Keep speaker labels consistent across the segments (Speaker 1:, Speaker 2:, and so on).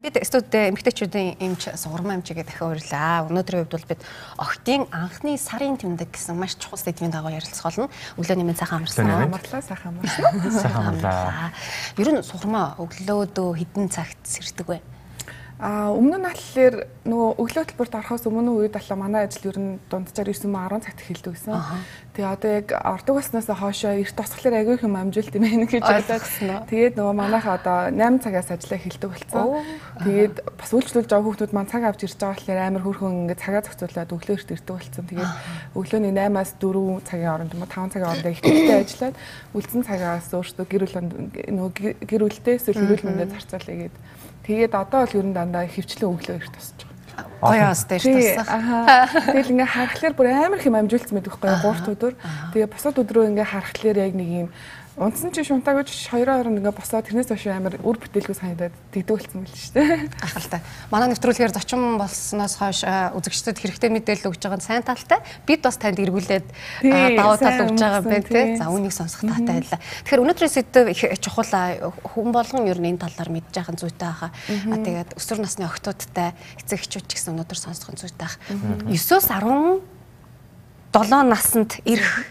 Speaker 1: Бид студид эмгтээчүүдийн эмч сугармаа эмчигээ дахин урилаа. Өнөөдрийн хувьд бол бид охтын анхны сарын тэмдэг гэсэн маш чухал сэдвийн дагуу ярилцах болно. Өглөөний минь сайхан амарсан.
Speaker 2: Амарлаа сайхан амарсан.
Speaker 3: Сайхан амарлаа.
Speaker 1: Ер нь сугармаа өглөөдөө хідэн цагт сэрдэг вэ?
Speaker 2: А өмнө нь болохоор нөгөө өглөө төлбөрт орохоос өмнө үед болоо манай ажил ер нь дунджаар 9 10 цагт эхэлдэг гэсэн. Тэгээ одоо яг ордог баснаас хоошоо эрт тосглоор агүй юм амжилт юм байна гэж бодоод. Тэгээд нөгөө манайхаа одоо 8 цагаас ажиллаа эхэлдэг болсон. Тэгээд бас үйлчлүүлж байгаа хүмүүс маань цаг авч ирж байгаа болохоор амар хөрхөн ингээд цагаа зохицуулаад өглөө эрт ирдэг болсон. Тэгээд өглөөний 8-аас 4 цагийн хооронд юм уу 5 цагийн хооронд ихтэй ажиллаад үлдсэн цагаас өөртөө гэр бүл нөгөө гэр бүлтэй эсвэл эрүүл мэндэд зарцуулъя гэдэг Тэгээд одоо бол ер нь дандаа хөвчлэн өглөө ирт тусч байгаа.
Speaker 1: Гоё яст дээр тусах.
Speaker 2: Тэгэл ингээ харахаар бүр амар хэм амжилт байхгүй 3 өдөр. Тэгээ бусад өдрөө ингээ харахаар яг нэг юм Унтсан чи шунтаа гэж хоёроо орон ингээ босоод тэрнээс хойш амар үр бүтээлгүй санагдаад тэгдүүлсэн байл шүү дээ.
Speaker 1: Гахалтай. Манай нэвтрүүлгээр зочин болсноос хойш үзэгчдэд хэрэгтэй мэдээлэл өгж байгаа нь сайн талтай. Бид бас танд эргүүлээд даваа тал өгж байгаа байх тий. За үнийг сонсох таатай байлаа. Тэгэхээр өнөөдрийн сэдв их чухал хүн болгон ер нь энэ талаар мэдж байгаа зүйтэй хаа. Тэгээд өсвөр насны охтуудтай эцэг эхчүүд ч гэсэн өнөөдөр сонсох зүйтэй хаа. 9-оос 10 7 наснд ирэх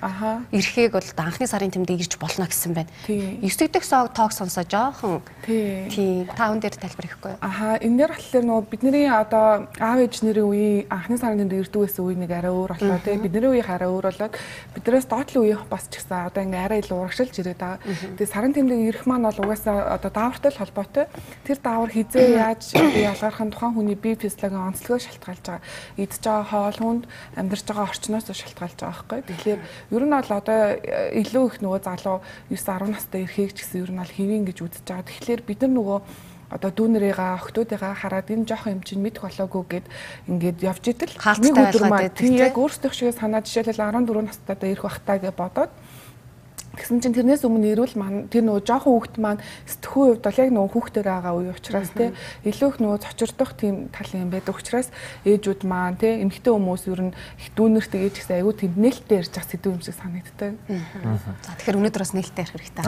Speaker 1: ирэхийг бол анхны сарын тэмдэг ирж болно гэсэн байна. 9 дэх тоог сонсоо жоохон тий таун дээр тайлбар хийхгүй.
Speaker 2: Аха энэ дээр болохоор нөгөө бидний одоо аав ээж нарын үеийн анхны сарын тэмдэг ирдэг байсан үе нэг арай өөр боллоо тий бидний үеийн арай өөр болоод биднээс доотлын үеийн бас ч гэсэн одоо ингээ арай илүү урагшилж ирээд байгаа. Тэгээ сарын тэмдэг ирэх маань бол угаасаа одоо даавартай л холбоотой. Тэр даавар хизээ яаж ялгарх нь тухайн хүний бие физиологийн онцлогоо шалтгаалж байгаа. Идж байгаа хоол хүнд амьдарч байгаа орчноос шалтгаалж байгаа байхгүй. Тэгэхээр ер нь бол одоо э, илүү их нөгөө залуу 9 10 настай ирэхийг ч гэсэн ер нь бол хэвэн гэж үзэж байгаа. Тэгэхээр бид нар нөгөө одоо дүүнэрийгаа охтуудыгаа хараад энэ жоох юм чинь мэдэх болоогүй гэд ингээд явж идэл
Speaker 1: нэг өдөр маань
Speaker 2: тийм яг өөрсдөө шиг санаа жишээлбэл 14 настай ирэх бахтаа гэж бодоод Тэгсэн чинь тэрнээс өмнө ирүүл маань тэр нөгөө жоохон хүүхэд маань сэтгхүү хувьд бол яг нөгөө хүүхдээр байгаа үе учраас те илүү их нөгөө цочирдох тийм тал юм байдаг учраас ээжүүд маань те эмэгтэй хүмүүс ер нь их дүүнэртэй ээж гэсэн айгүй тийм нээлттэй ярьж байгаа сэдв юм шиг санагддаг.
Speaker 1: За тэгэхээр өнөөдөр бас нээлттэй ярих хэрэгтэй.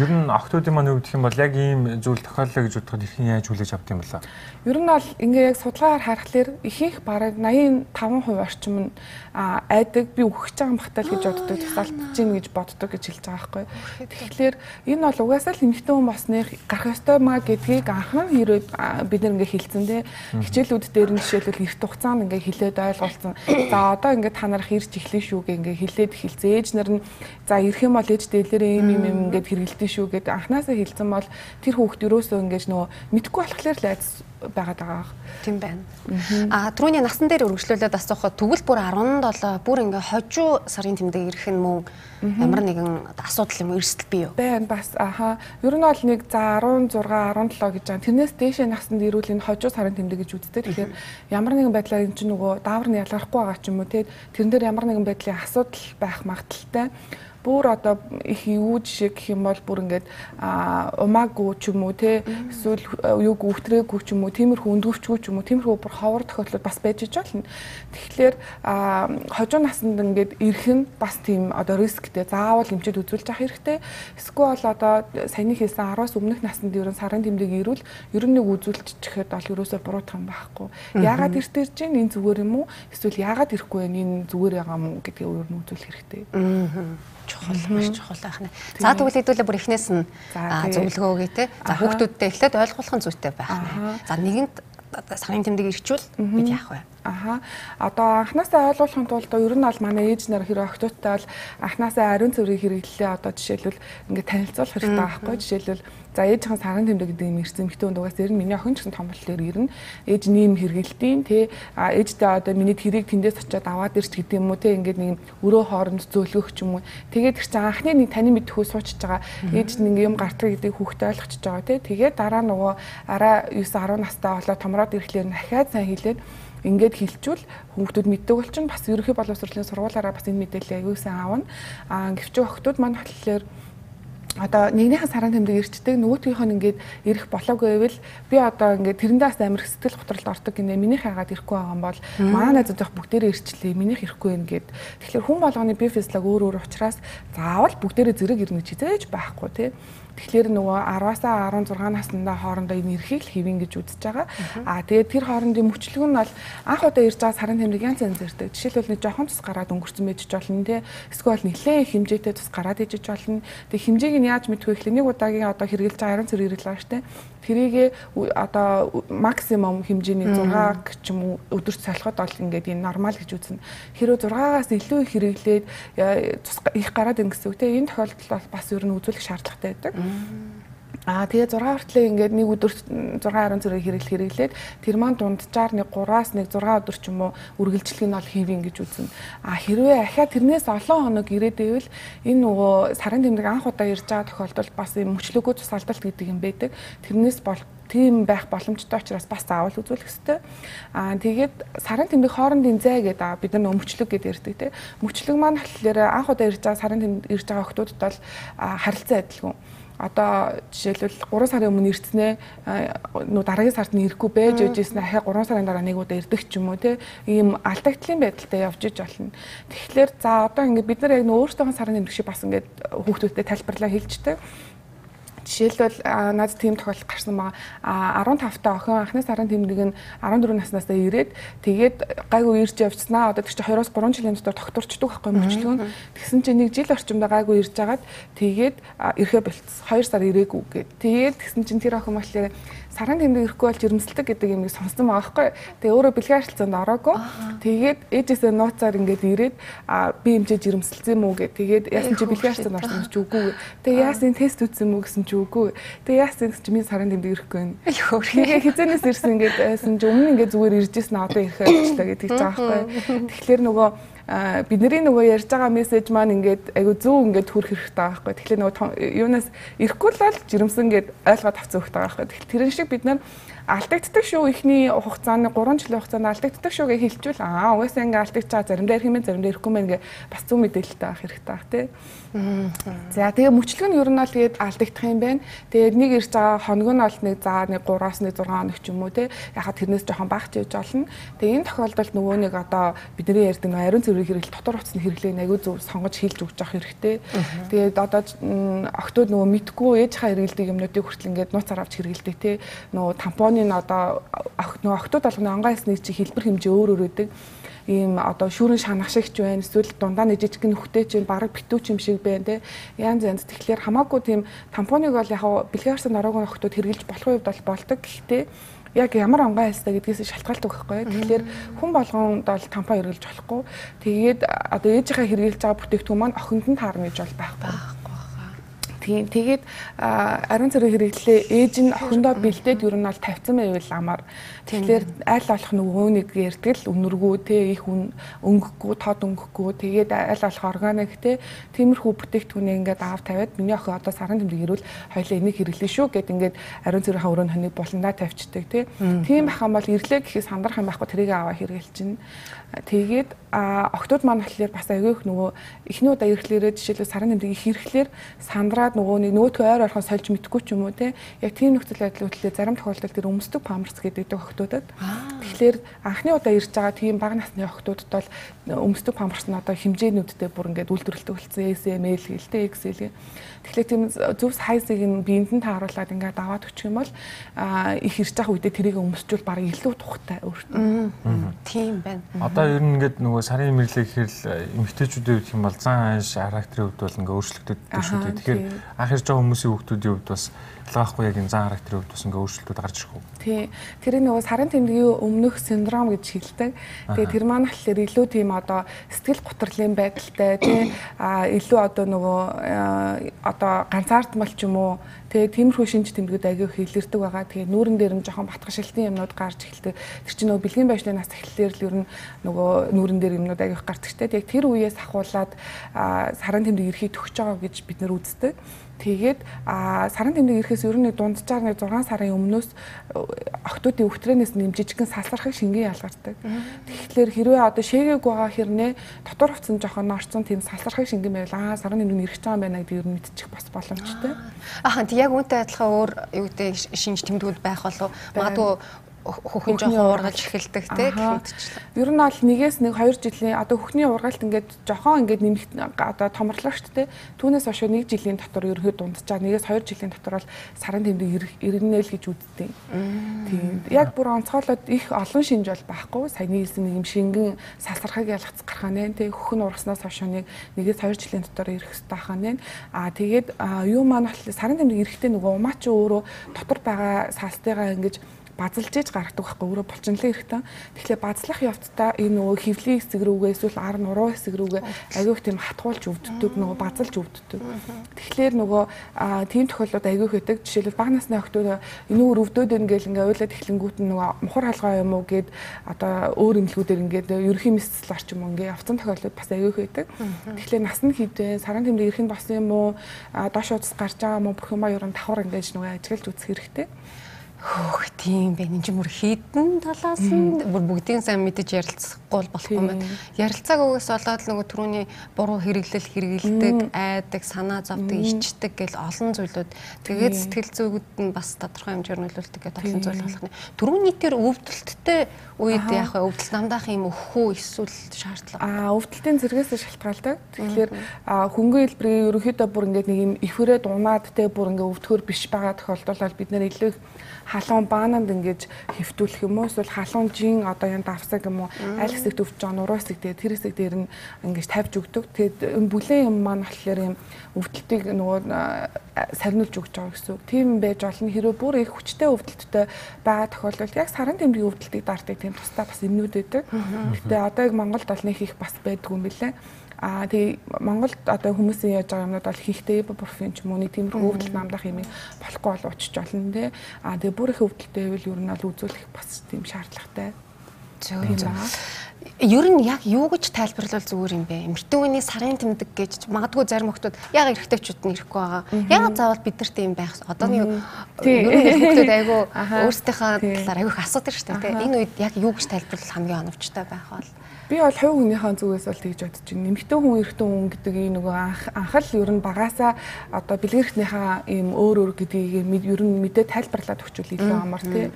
Speaker 3: Ер нь охтуудын маань өвдөх юм бол яг ийм зүйл тохиоллоо гэж бодоход их яаж хүлээж авт юм болоо.
Speaker 2: Ер нь бол ингээ яг судалгаагаар харахаар ихэнх бараг 85% орчим нь айдаг би өгөх гэж байгаа юм бахтал гэж боддог тусаалтж гин гэж боддог гэж хэлж байгаа байхгүй. Тэгэхээр энэ бол угаасаа л эмэгтэй хүн болсны гарах ёстой маа гэдгийг анхан хэрэг бид нэг ингээ хэлсэн те. Хичээлүүд дээр нь жишээлбэл эрт хугацаанд ингээ хилээд ойлголцсон. За одоо ингээ та нарах ирж эхлэн шүү гэ ингээ хилээд эхэлсэн. Ээж нар нь за ирэх юм бол ээж дээлэрээ юм юм ингээд хэрэгэлдэж шүү гэд анханасаа хэлсэн бол тэр хүүхд юусоо ингээд нөгөө мэдхгүй болохоор л айц байгаад байгаа.
Speaker 1: Тийм байна. А түрүүний насан дээр өргөжлүүлээд асуухад тэгвэл бүр 17 бүр ингээ хожуу сарын тэмдэг ирэх нь мөн ямар нэгэн асуудал юм эрсдэл бий юу?
Speaker 2: Байна бас аха. Ер нь бол нэг за 16 17 гэж байгаа. Тэрнээс дээшээ насанд ирүүл энэ хожуу сарын тэмдэг гэж үздэг. Тэгэхээр ямар нэгэн байдлаар эн чинь нөгөө даавар нь ялгархгүй байгаа ч юм уу те. Тэрэн дээр ямар нэгэн байдлын асуудал байх магадaltaй бүр одоо их юу жишээ гэх юм бол бүр ингээд умаагүй ч юм уу те эсвэл юуг өвтрээгүй ч юм уу тиймэрхүү өндөвчгүй ч юм уу тиймэрхүү бүр ховор тохиолдол бас байж иж болно. Тэгэхээр хожуу наснд ингээд ирэх нь бас тийм одоо рисктэй заавал эмчэд үзүүлж авах хэрэгтэй. Эсвэл одоо саяны хийсэн 10-аас өмнөх наснд ерөн сарын тэмдэг ирүүл ер нь нэг үзүүлчихэхэд бол ерөөсөө буруутах юм байхгүй. Яагаад иртэж чинь энэ зүгээр юм уу? Эсвэл яагаад ирэхгүй вэ? Энэ зүгээр байгаа юм уу гэдгийг өөр нь үзүүлэх хэрэгтэй.
Speaker 1: Аа чухал маш чухал байх нэ. За тэгвэл хэдүүлээ бүр эхнээс нь зөвлөгөө өгье те. За хүүхдүүдтэй эхлээд ойлгуулах нь зүйтэй байх нэ. За нэгэнт сарын тэмдэг ирчүүл бид яах вэ?
Speaker 2: Аха. Одоо анханасаа ойлгуулахын тулд ер нь бол манай ээж нар хэрэг охтуудтай бол анханасаа ариун цэврийг хэрэглэлээ одоо жишээлбэл ингээд танилцуулах хэрэгтэй байхгүй жишээлбэл за ээжийн сарын тэмдэг гэдэг юм ирсэн эмэгтэй хүнд угаас ер нь миний охин ч гэсэн том болохоор ирнэ. Ээж нэм хэрэгэлтийн тий а ээжтэй одоо миний тэрийг тэндээс очиод аваад ирч гэдэг юм уу тий ингээд нэг өрөө хооронд зөөлгөх ч юм уу. Тэгээд тэр чинь анхны нэг таны мэдхүү суучж байгаа ээж нэг юм гартаг гэдэг хүүхдээ ойлгочихж байгаа тий. Тэгээд дараа нөгөө араа 9 10 настай болоо томроод ирэхлээр дахиад сайн хэлээд ингээд хилчүүл хүүхдүүд мэддэг бол чинь бас ерөнхий боловсролын сургуулаараа бас энэ мэдээлэл сайн аавна. Аа гэвч охтууд маань болохоор одоо нэгнийхээ саран тэмдэг ирчдэг нөгөөтгийнх нь ингээд ирэх болоогүй байвал би одоо ингээд тэрэндээс амар сэтгэл готролд ордог гинэ минийх хагаад ирэхгүй байгаа юм бол манай найзууд их бүгдээрээ ирчлээ минийх ирэхгүй юм гээд тэгэхээр хүн болгоны би физиолог өөр өөр учраас заавал бүгдээрээ зэрэг ирнэ гэж хизээж байхгүй тий Тэгэхээр нөгөө 10-аас 16 наснда хоорондоо энэ эрхийг л хэвэн гэж үзэж байгаа. Аа тэгээд тэр хоорондын мөчлөг нь бол анх удаа ирж байгаа сарын тэмдэг янз янз ирдэг. Жишээлбэл нэг жоохон цус гараад өнгөрцөн байж болно те. Эсвэл нэлээд хэмжээтэй цус гараад ижиж болно. Тэгээд хэмжээг нь яаж мэдэх вэ гэхлээр нэг удаагийн одоо хэрэгжилж байгаа хэрэглээ байгаа штэ. Тэрийг одоо максимум хэмжээний 6 ч юм уу өдөрт солиход бол ингээд энэ нормал гэж үзнэ. Хэрвээ 6-аас илүү их хэрэглээд их гараад ин гэсэн үг те. Энэ тохиолдолд бол бас ер нь үзүүлэх шаардлагатай байдаг. Аа тэгээ 6 хүртлээ ингээд нэг өдөрт 6 10 зэрэг хэрэглэл хэрэглээд тэр маань дунджаар нэг 3-аас нэг 6 өдөр ч юм уу үргэлжлэх нь бол хэвэн гэж үзнэ. Аа хэрвээ ахаа тэрнээс олон хоног ирээд ивэл энэ нөгөө сарын тэмдэг анх удаа ирж байгаа тохиолдолд бас юм мөчлөгөө тусалдалт гэдэг юм байдаг. Тэрнээс бол тийм байх боломжтой учраас бас заавал үзүүлэх хэрэгтэй. Аа тэгээд сарын тэмдэг хоорондын зай гэдэг бид нар өмчлөг гэдэг ярьдаг тийм. Мөчлөг маань болохоор анх удаа ирж байгаа сарын тэмдэг ирж байгаа хүмүүсд бол харилцан адилгүй одоо жишээлбэл 3 сарын өмнө ирцнээ нүү дараагийн сард нь ирэхгүй байж ижсэн ахаа 3 сарын дараа нэг удаа ирдэг ч юм уу те ийм алдагдлын байдалтай явж иж болно. Тэгэхээр за одоо ингээд бид нар яг нөө өөрсдөө сарын нэмэх шиг бас ингээд хүүхдүүдэд тайлбарлаа хэлждэг. Жишээлбэл наад тийм тохиолдол гарсан байгаа 15 та охин анхны сарын тэмдэг нь 14 наснаас ирээд тэгээд гайгүй ирж явцснаа одоо тэг чи 2-оос 3 жилийн дотор тогтворчдөг байхгүй мөчлөө. Тэгсэн чинь нэг жил орчимдоо гайгүй ирж агаад тэгээд ирэхэ болцсон. 2 сар ирээгүй гэд. Тэгээд тэгсэн чинь тэр охин болохоор сарын тэмдэг ирэхгүй бол жирэмсэлдэг гэдэг юм сонсон байгаа байхгүй. Тэгээ өөрөө бэлгийн харилцаанд ороогүй. Тэгээд ээжээсээ нууцаар ингээд ирээд би хэмжээ жирэмсэлсэн юм уу гэ. Тэгээд яасан чи бэлгийн харилцаанд орсон ч үгүй. Тэгээ яасан тест үтсэн юм уу гэсэн чи үгүй. Тэгээ яасан чи минь сарын тэмдэг ирэхгүй юм. Тэгээ хизэнээс ирсэн ингээд байсан чи өмнө ингээд зүгээр иржсэн одоо ирэхээ болчлаа гэдэг ч байгаа байхгүй. Тэгэхээр нөгөө бидний нөгөө ярьж байгаа мессеж маань ингээд айгу зөв ингээд хүрэх хэрэгтэй байгаа байхгүй. Тэгэхээр нөгөө юунаас ирэхгүй л бол жирэмсэн ингээд ойлгоод авцсан хэрэгтэй байгаа байхгүй. Тэгэхээр тэрэн шиг бид нар алдагддаг шүү ихний хугацааны 3 жилийн хугацаанд алдагддаг шүү гэж хэлчихвэл аа угаасаа ингээ алдагдж байгаа заримдаа ирэх юм заримдаа ирэхгүй мэн гэ бас зөв мэдээлэлтэй авах хэрэгтэй баг тий. За тэгээ мөчлөг нь ер нь бол тэгээд алдагдах юм байна. Тэгээд нэг ирж байгаа хоног нь бол нэг за нэг 3-аас нэг 6 хоног ч юм уу те. Яхад тэрнээс жоохон багч явж олно. Тэгээ энэ тохиолдолд нөгөө нэг одоо бидний ярьдаг ариун цэврийг хэрэглэл дотор утасны хэрэглээ аягүй зөв сонгож хийлж өгч явах хэрэгтэй. Тэгээд одоо октод нөгөө мэдгүй ээж хаа хэрэглэдэг юмнуудыг хүртэл ингээд нууцаар авч хэрэглэдэг те. Нөгөө тампоны одоо нөгөө октод болгоны онгой ясны чи хэлбэр хэмжээ өөр өөр өдөг ийм одоо шүүрэн шанах шиг ч байна эсвэл дундаа нэг жижиг нөхтэй чинь бараг битүүч юм шиг байна те янз янз тэгэхээр хамаагүй тийм тампоныг бол яг бэлгаарсан ороогийн охтууд хэрглэж болох үед бол болдог гэхдээ яг ямар онгой хайстай гэдгээс шалтгаалдаг байхгүй. Тэгэхээр хүн болгонд бол тампон хэрглэж болохгүй. Тэгээд одоо ээжийнхээ хэрглэж байгаа бүтээгдэхүүн маань охинд нь таарна гэж бол байхгүй. Тийм. Тэгээд ариун цэрэг хэрэглээ ээж нь охиндоо бэлдээд ер нь бол тавьсан байвал амар. Тэгэхээр аль болох нөгөөнийг ярддаг л үнэргүй те их өнгөхгүй тод өнгөхгүй тэгээд аль болох органик те тиймэрхүү бүтээгдэхүүнээ ингээд аав тавиад миний охин одоо сарын тэмдэг ирвэл хоёлаа энийг хэрэглэе шүү гэд ингээд ариун цэргийн өрөөнд хоног болондоо тавьчихдаг те. Тийм байх юм бол ирлээ гэхээс сандрах юм байхгүй тэрийг аваа хэрэглэж чинь. Тэгээд октод маань болохоор бас аягүй их нөгөө эхний удаа ирэхлээрээ жишээлбэл сарын тэмдэг их ирэхлээр сандраад нөгөө нэг нөгөөдхөө ойр орхон сольж мэдгүй ч юм уу те. Яг тийм нөхцөл байдал үүтлээ зарим тохиолдолд тэр өмсдөг памперс гэдэг охтуудад. Тэгэхээр анхны удаа ирж байгаа тийм бага насны охтуудад бол өмсдөг памперс нь одоо хэмжээнүүдтэй бүр ингээд үйлдвэрлэдэг болсон. SML гэлтэй XL Тэгэхээр тийм зөв сайзыг нь биенд нь тааруулаад ингээд аваад өчөх юм бол их ирж байгаа үедээ тэрийг өмсчүүл бараг илүү тухтай өөртөө.
Speaker 1: Тийм байна.
Speaker 3: Одоо ер нь ингээд нөгөө сарын мэрлэг гэхэл эмэгтэйчүүдийн хувьд юм бол зан ааш характерын хувьд бол ингээд өөрчлөгдөж шүү дээ. Тэгэхээр анх ирж байгаа хүмүүсийн хүүхдүүдийн хувьд бас ялгаахгүй яг энэ зан характерын хувьд бас ингээ өөрчлөлтүүд гарч ирэх үү?
Speaker 2: Тий. Тэр нөгөө сарын тэмдгийн өмнөх синдром гэж хэлдэг. Тэгээ тэр маань болохоор илүү тийм одоо сэтгэл готрлын байдалтай тий а илүү одоо нөгөө одоо ганцаардмал ч юм уу Тэгээ тиймэрхүү шинж тэмдгүүд аgiу хэлэрдэг байгаа. Тэгээ нүүрэн дээр нь жоохон батгашилтын юмнууд гарч эхэлдэг. Тэр чинь нөгөө бэлгийн байшны нас эхлэлээр л ер нь нөгөө нүүрэн дээр юмнууд аgiу гардаг те. Яг тэр үеэс ахуулаад сарын тэмдэг эрхийг төгсөж байгаа гэж бид нар үздэг. Тэгээд сарын тэмдэг ирэхээс ер нь дунджаар нэг 6 сарын өмнөөс октоодын өвтрэнээс нэм жижигхэн сасархаг шингэн ялгардаг. Тэгэхээр хэрвээ одоо шээгээг байгаа хэрнээ дотор хувцсан жоохон орцсон тийм сасархаг шингэн байвал аа сарын тэмдэг ирэх байгаа байна гэдэг ер нь мэдчих бас боломжтой.
Speaker 1: Ахын яг үүнтэй адилхан өөр юу гэдэг шинж тэмдгүүд байх болов магадгүй хөхний жоохон ургалж эхэлдэг те
Speaker 2: гэхмэтчлээ. Ер нь бол нэгээс нэг 2 жилийн одоо хөхний ургалт ингээд жоохон ингээд нэмэх одоо томрлоо шүү дээ. Түүнээс хойш нэг жилийн дотор ерөөд дунджаа. Нэгээс 2 жилийн дотор бол сарын тэмдэг иргэнэл гэж үздэг. Тийм. Яг бүр онцгойлоод их олон шинж бол байхгүй. Саяны хэлсэн нэг юм шингэн сасархаг ялгац гарах нэ. Тэг хөхн ургаснаас хойш нэг нэгээс 2 жилийн дотор ирэх хэрэгтэй хаа нэ. Аа тэгээд юу маань бол сарын тэмдэг ирэхдээ нөгөө умаач өөрөө дотор байгаа салстайгаа ингэж базалж иж гаргадаг байхгүй өөрөө булчинлын хэрэгтэй. Тэгэхээр базлах явцдаа энэ нөгөө хөвлийн хэсэг рүүгээ эсвэл ар нуруу хэсэг рүүгээ аягүй их тийм хатгуулж өвддөг нөгөө базалж өвддөг. Тэгэхээр нөгөө тийм тохиолдолд аягүй их байдаг. Жишээлбэл баг насны охтууд энүүр өвдөд байна гэл ингээ уйлаад эхлэнгүүт нь нөгөө мухар халгаа юм уу гэд одоо өөр эмнэлгүүдээр ингээд ерөхийн мэсэл орчим ингээ явцсан тохиолдол бас аягүй их байдаг. Тэгэхээр нас нь хідээ сарын тэмдэг ирэх нь болсон юм уу доош удас гарч байгаа юм уу бүх юм нь давхар ингээд нөгөө ажиглаж үзэх хэрэгтэй.
Speaker 1: Хөөх тийм бэ. Энд чинь бүр хідэн талаас нь бүр бүгдийн сайн мэдэж ярилцахгүй болохгүй юм. Ярилцааг өгөөс болоод нөгөө түрүүний буруу хэрэглэл хэрэгэлдэг, айдаг, санаа зовдөг, ичдэг гэл олон зүйлүүд. Тэгээд сэтгэл зүйгүүд нь бас тодорхой хэмжээр нөлөөлдөг гэдэг олон зүйл болох нь. Түрүүний тэр өвдөлттэй үед яг өвдөлт намдаах юм өгөх үү эсвэл шаардлага?
Speaker 2: Аа өвдөлтийн зэрэгээс шалтгаалдаг. Тэгэхээр хөнгөн хэлбэрийн ерөнхийдөө бүр ингээд нэг юм ихвэрээ дунаад те бүр ингээд өвдөхөр биш байгаа тохиолдолд бид нэр илүү халуун баананд ингэж хэвтүүлэх юм уу эсвэл халуун жин одоо yan давсаг юм уу аль хэсэгт өвч байгаа нуруу хэсэг дээр тэр хэсэг дээр нь ингэж тавьж өгдөг. Тэгээд бүлээн юм маань болохоор юм өвдөлтийг нөгөө сарниулж өгч байгаа гэсэн үг. Тийм байж болно. Хэрэв бүр их хүчтэй өвдөлттэй байгаа тохиолдолд яг сарын тэмдгийн өвдөлтийг дарддаг тийм тусдаа бас юмнууд байдаг. Гэтэ одоо яг Монголд бол нэг их бас байдгүй юм билээ. Аа тэгээ Монголд одоо хүмүүсийн яаж байгаа юмнууд бол хийхтэй ибупрофен ч юм уу нэг тиймэрхүү өвдөл намдах юм болохгүй бол учиж болно те. Аа тэгээ бүр их өвдөлттэй байвал ер нь бол үзүүлэх бас тийм шаардлагатай.
Speaker 1: Зөв зөв. Ер нь яг юу гэж тайлбарлавал зүгээр юм бэ? Эмэгтэй хүний сарын тэмдэг гэж магадгүй зарим хүмүүс яг эрэгтэйчүүд нь ирэхгүй байгаа. Яг заавал бид нарт юм байх. Одооний ер нь хүмүүс айгүй өөрсдийнхээ талаар айгүй их асуудаг шүү дээ. Энэ үед яг юу гэж тайлбарлах хамгийн оновчтой байх бол
Speaker 2: Би бол хувь хүнийхээ зүгээс бол тэгж бодож байна. Нэмэгтэй хүн эрэгтэй хүн гэдэг ийм нөгөө анхал ер нь багасаа одоо бэлгэрхнийхээ ийм өөр өөр гэдгийг ер нь мэдээ тайлбарлаад өгчүүл илүү амар тий.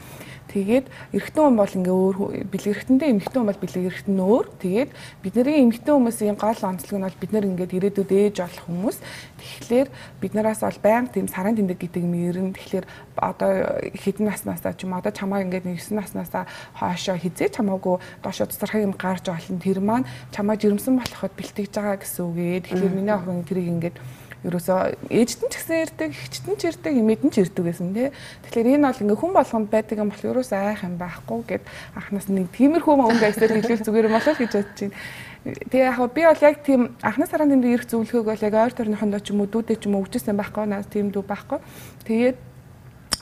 Speaker 2: Тэгээд эрэгтэй хүн бол ингээ өөр бэлгэрхтэндээ эмэгтэй хүн бол бэлгэрхтэн өөр. Тэгээд бидний эмэгтэй хүмүүсийн гол онцлог нь бол бид нэр ингээд ирээдүйд ээж болох хүмүүс. Тэгэхээр бид нараас бол байнга тийм сарын тэмдэг гэдэг мөрөн тэгэхээр одоо хэдэн наснаасаа ч юм одоо чамаа ингээд 9 наснаасаа хоошоо хизээ чамаагүй доошо цэцэрхэг юм гарч олон тэр маань чамаа жирэмсэн болоход бэлтгэж байгаа гэсэн үг ээ. Тэгэхээр миний охин тэрийг ингээд ерөөсөө ээжт нь ч гэсэн ирдэг, ихчт нь ч ирдэг, эмээд нь ч ирдэг гэсэн тий. Тэгэхээр энэ бол ингээ хүн болгонд байдаг юм бол ерөөсөө айх юм байхгүй гэд анхнаас нэг тиймэрхүү хүн байсаар хэлвэл зүгээр юм болов гэж бодож байна. Тэгээ яг би бол яг тийм анхны сарын тэмдэг ирэх зөвлөхөөг бол яг ойр төрнөхөндөө ч юм уу дүүдээ ч юм уу өвчсөн байхгүй наа тийм дүү байхгүй. Тэгээд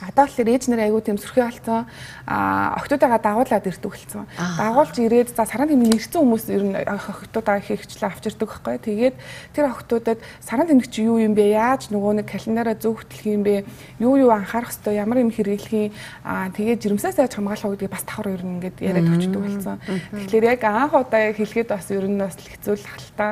Speaker 2: Одоо л ээж нар айгүй тийм сөрхий болсон. А охтуудаа дагуулад болсон. Дагуулж ирээд за сарын тэмдэг нэрсэн хүмүүс ер нь охтуудаа их хвчлээ авчирдаг байхгүй. Тэгээд тэр охтуудад сарын тэмдэг чи юу юм бэ? Яаж нөгөө нэг календараа зөвхөтлөх юм бэ? Юу юу анхаарах хэвээр ямар юм хэрэглэх юм? А тэгээд жирэмсээс яаж хамгаалах гэдгийг бас давхар ер нь ингээд яриад өгчдөг болсон. Тэгэхээр яг анх удаа хэлгээд бас ер нь бас хэцүү л хальтаа.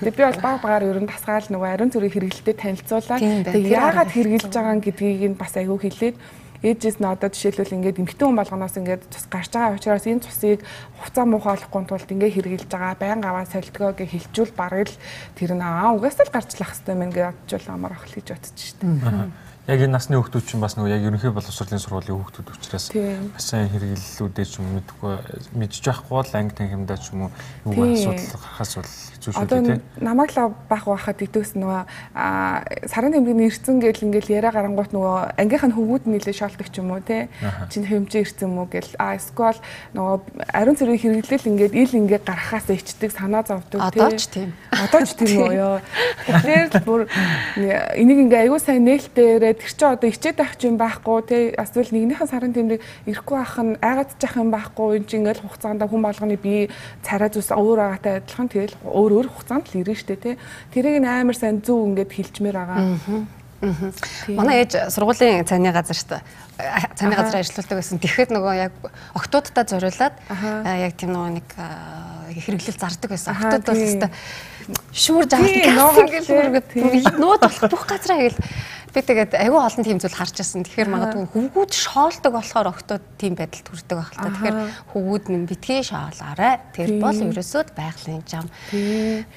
Speaker 2: Гэхдээ би бол баг багаар ер нь тасгаал нөгөө ариун зүрийн хэрэгэлтэд танилцуулаад тэгээд яагаад хэрэгжилж байгаа гэдгийг нь бас айгүй Тэгээд ээжээс нь одоо жишээлбэл ингээд эмхтэн хүн болгоноос ингээд цус гарч байгаа учраас энэ цусыг хуцаа муухайлахгүй тулд ингээд хэрглэж байгаа байн аваа солилдгоо гэж хэлжүүл бараг л тэр нь аа угаасаа л гарчлах хэвээр мэн гэж бодчихвол амар ах гэж бодчих шүү дээ
Speaker 3: яг энэ насны хүүхдүүд чинь бас нөгөө яг ерөнхий боловсролын сургуулийн хүүхдүүд учраас бас сайн хэрэглэлүүдээ ч юм мэдгүй мэдчих байхгүй бол анги танхимдаа ч юм уу юу асуудал гарахаас бол хэцүү шүү дээ тийм.
Speaker 2: намайг л бах байхад идэвс нөгөө сарын тэмдгийн ирцэн гэл ингээл яриа гарангуут нөгөө ангийнх нь хөвгүүд нэлээ шаалдаг ч юм уу тийм чинь хэмжээ ирцэн мүү гэл а эсвэл нөгөө ариун цэргийн хэрэглэл ингээд ил ингээд гарахаас ичдэг санаа зовдөг
Speaker 1: тийм одоо ч тийм.
Speaker 2: Одоо ч тийм үү ёо. Тэгэхээр бүр энийг ингээд аягүй сайн нээлтээрээ тэр чинь одоо ичээд байх юм байхгүй тий? Эсвэл нэгнийхэн сарын тэмдэг ирэхгүй байх нь айгаад зах юм байхгүй энэ чинь ингээл хугацаанд хүн болгоны бие царай зүс өөр байгаатай адилхан тэгэл өөр өөр хугацаанд л ирнэ штэ тий тэрийг амар сайн зөв ингээд хэлчмээр байгаа.
Speaker 1: Манай ээж сургуулийн цайны газарт цайны газар ажилладаг байсан. Тэгэхэд нөгөө яг октоодтай зориулаад яг тийм нөгөө нэг хэрэглэл зардаг байсан. Октод бол өстой шүүр жаалт ингээл үргээд нууд болох бүх газраа ингээл Би тэгээд айгүй олон тийм зүйл харж байсан. Тэгэхээр магадгүй хөвгүүд шоолдог болохоор октод тийм байдалд хүрдэг байх л та. Тэгэхээр хөвгүүд нь битгий шоолоорой. Тэр бол ерөөсөө байгалийн зам.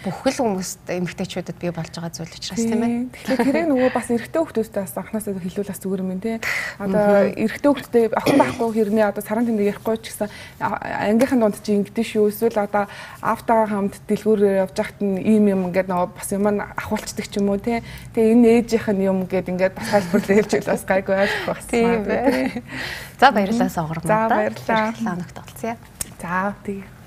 Speaker 1: Бүхэл хүмүүст эмгтээчүүдэд бий болж байгаа зүйл учраас тийм ээ.
Speaker 2: Тэгэхээр тэрийг нөгөө бас эрэгтэй хүмүүстэй бас анханасаа хэлүүл бас зүгээр юм тий. Одоо эрэгтэй хүмүүстэй охин байхгүй хэрнээ одоо саран тэмдэг ярихгүй ч гэсэн ангийнхан дунд чи ингэдэж шүү. Эсвэл одоо автагаа хамт дэлгүүрээр явж байхад нь ийм юм ингээд нөгөө бас юм ахуулцдаг ч юм уу тий. Тэгээ энэ ээжийнх нь юм гээд ингээд бас хэлбэрлээ хэлж бас гайгүй ойлгох бас.
Speaker 1: Тийм бай. За баярлалаа сонгормоо.
Speaker 2: За баярлалаа.
Speaker 1: Хоногт олцъя.
Speaker 2: За тийм.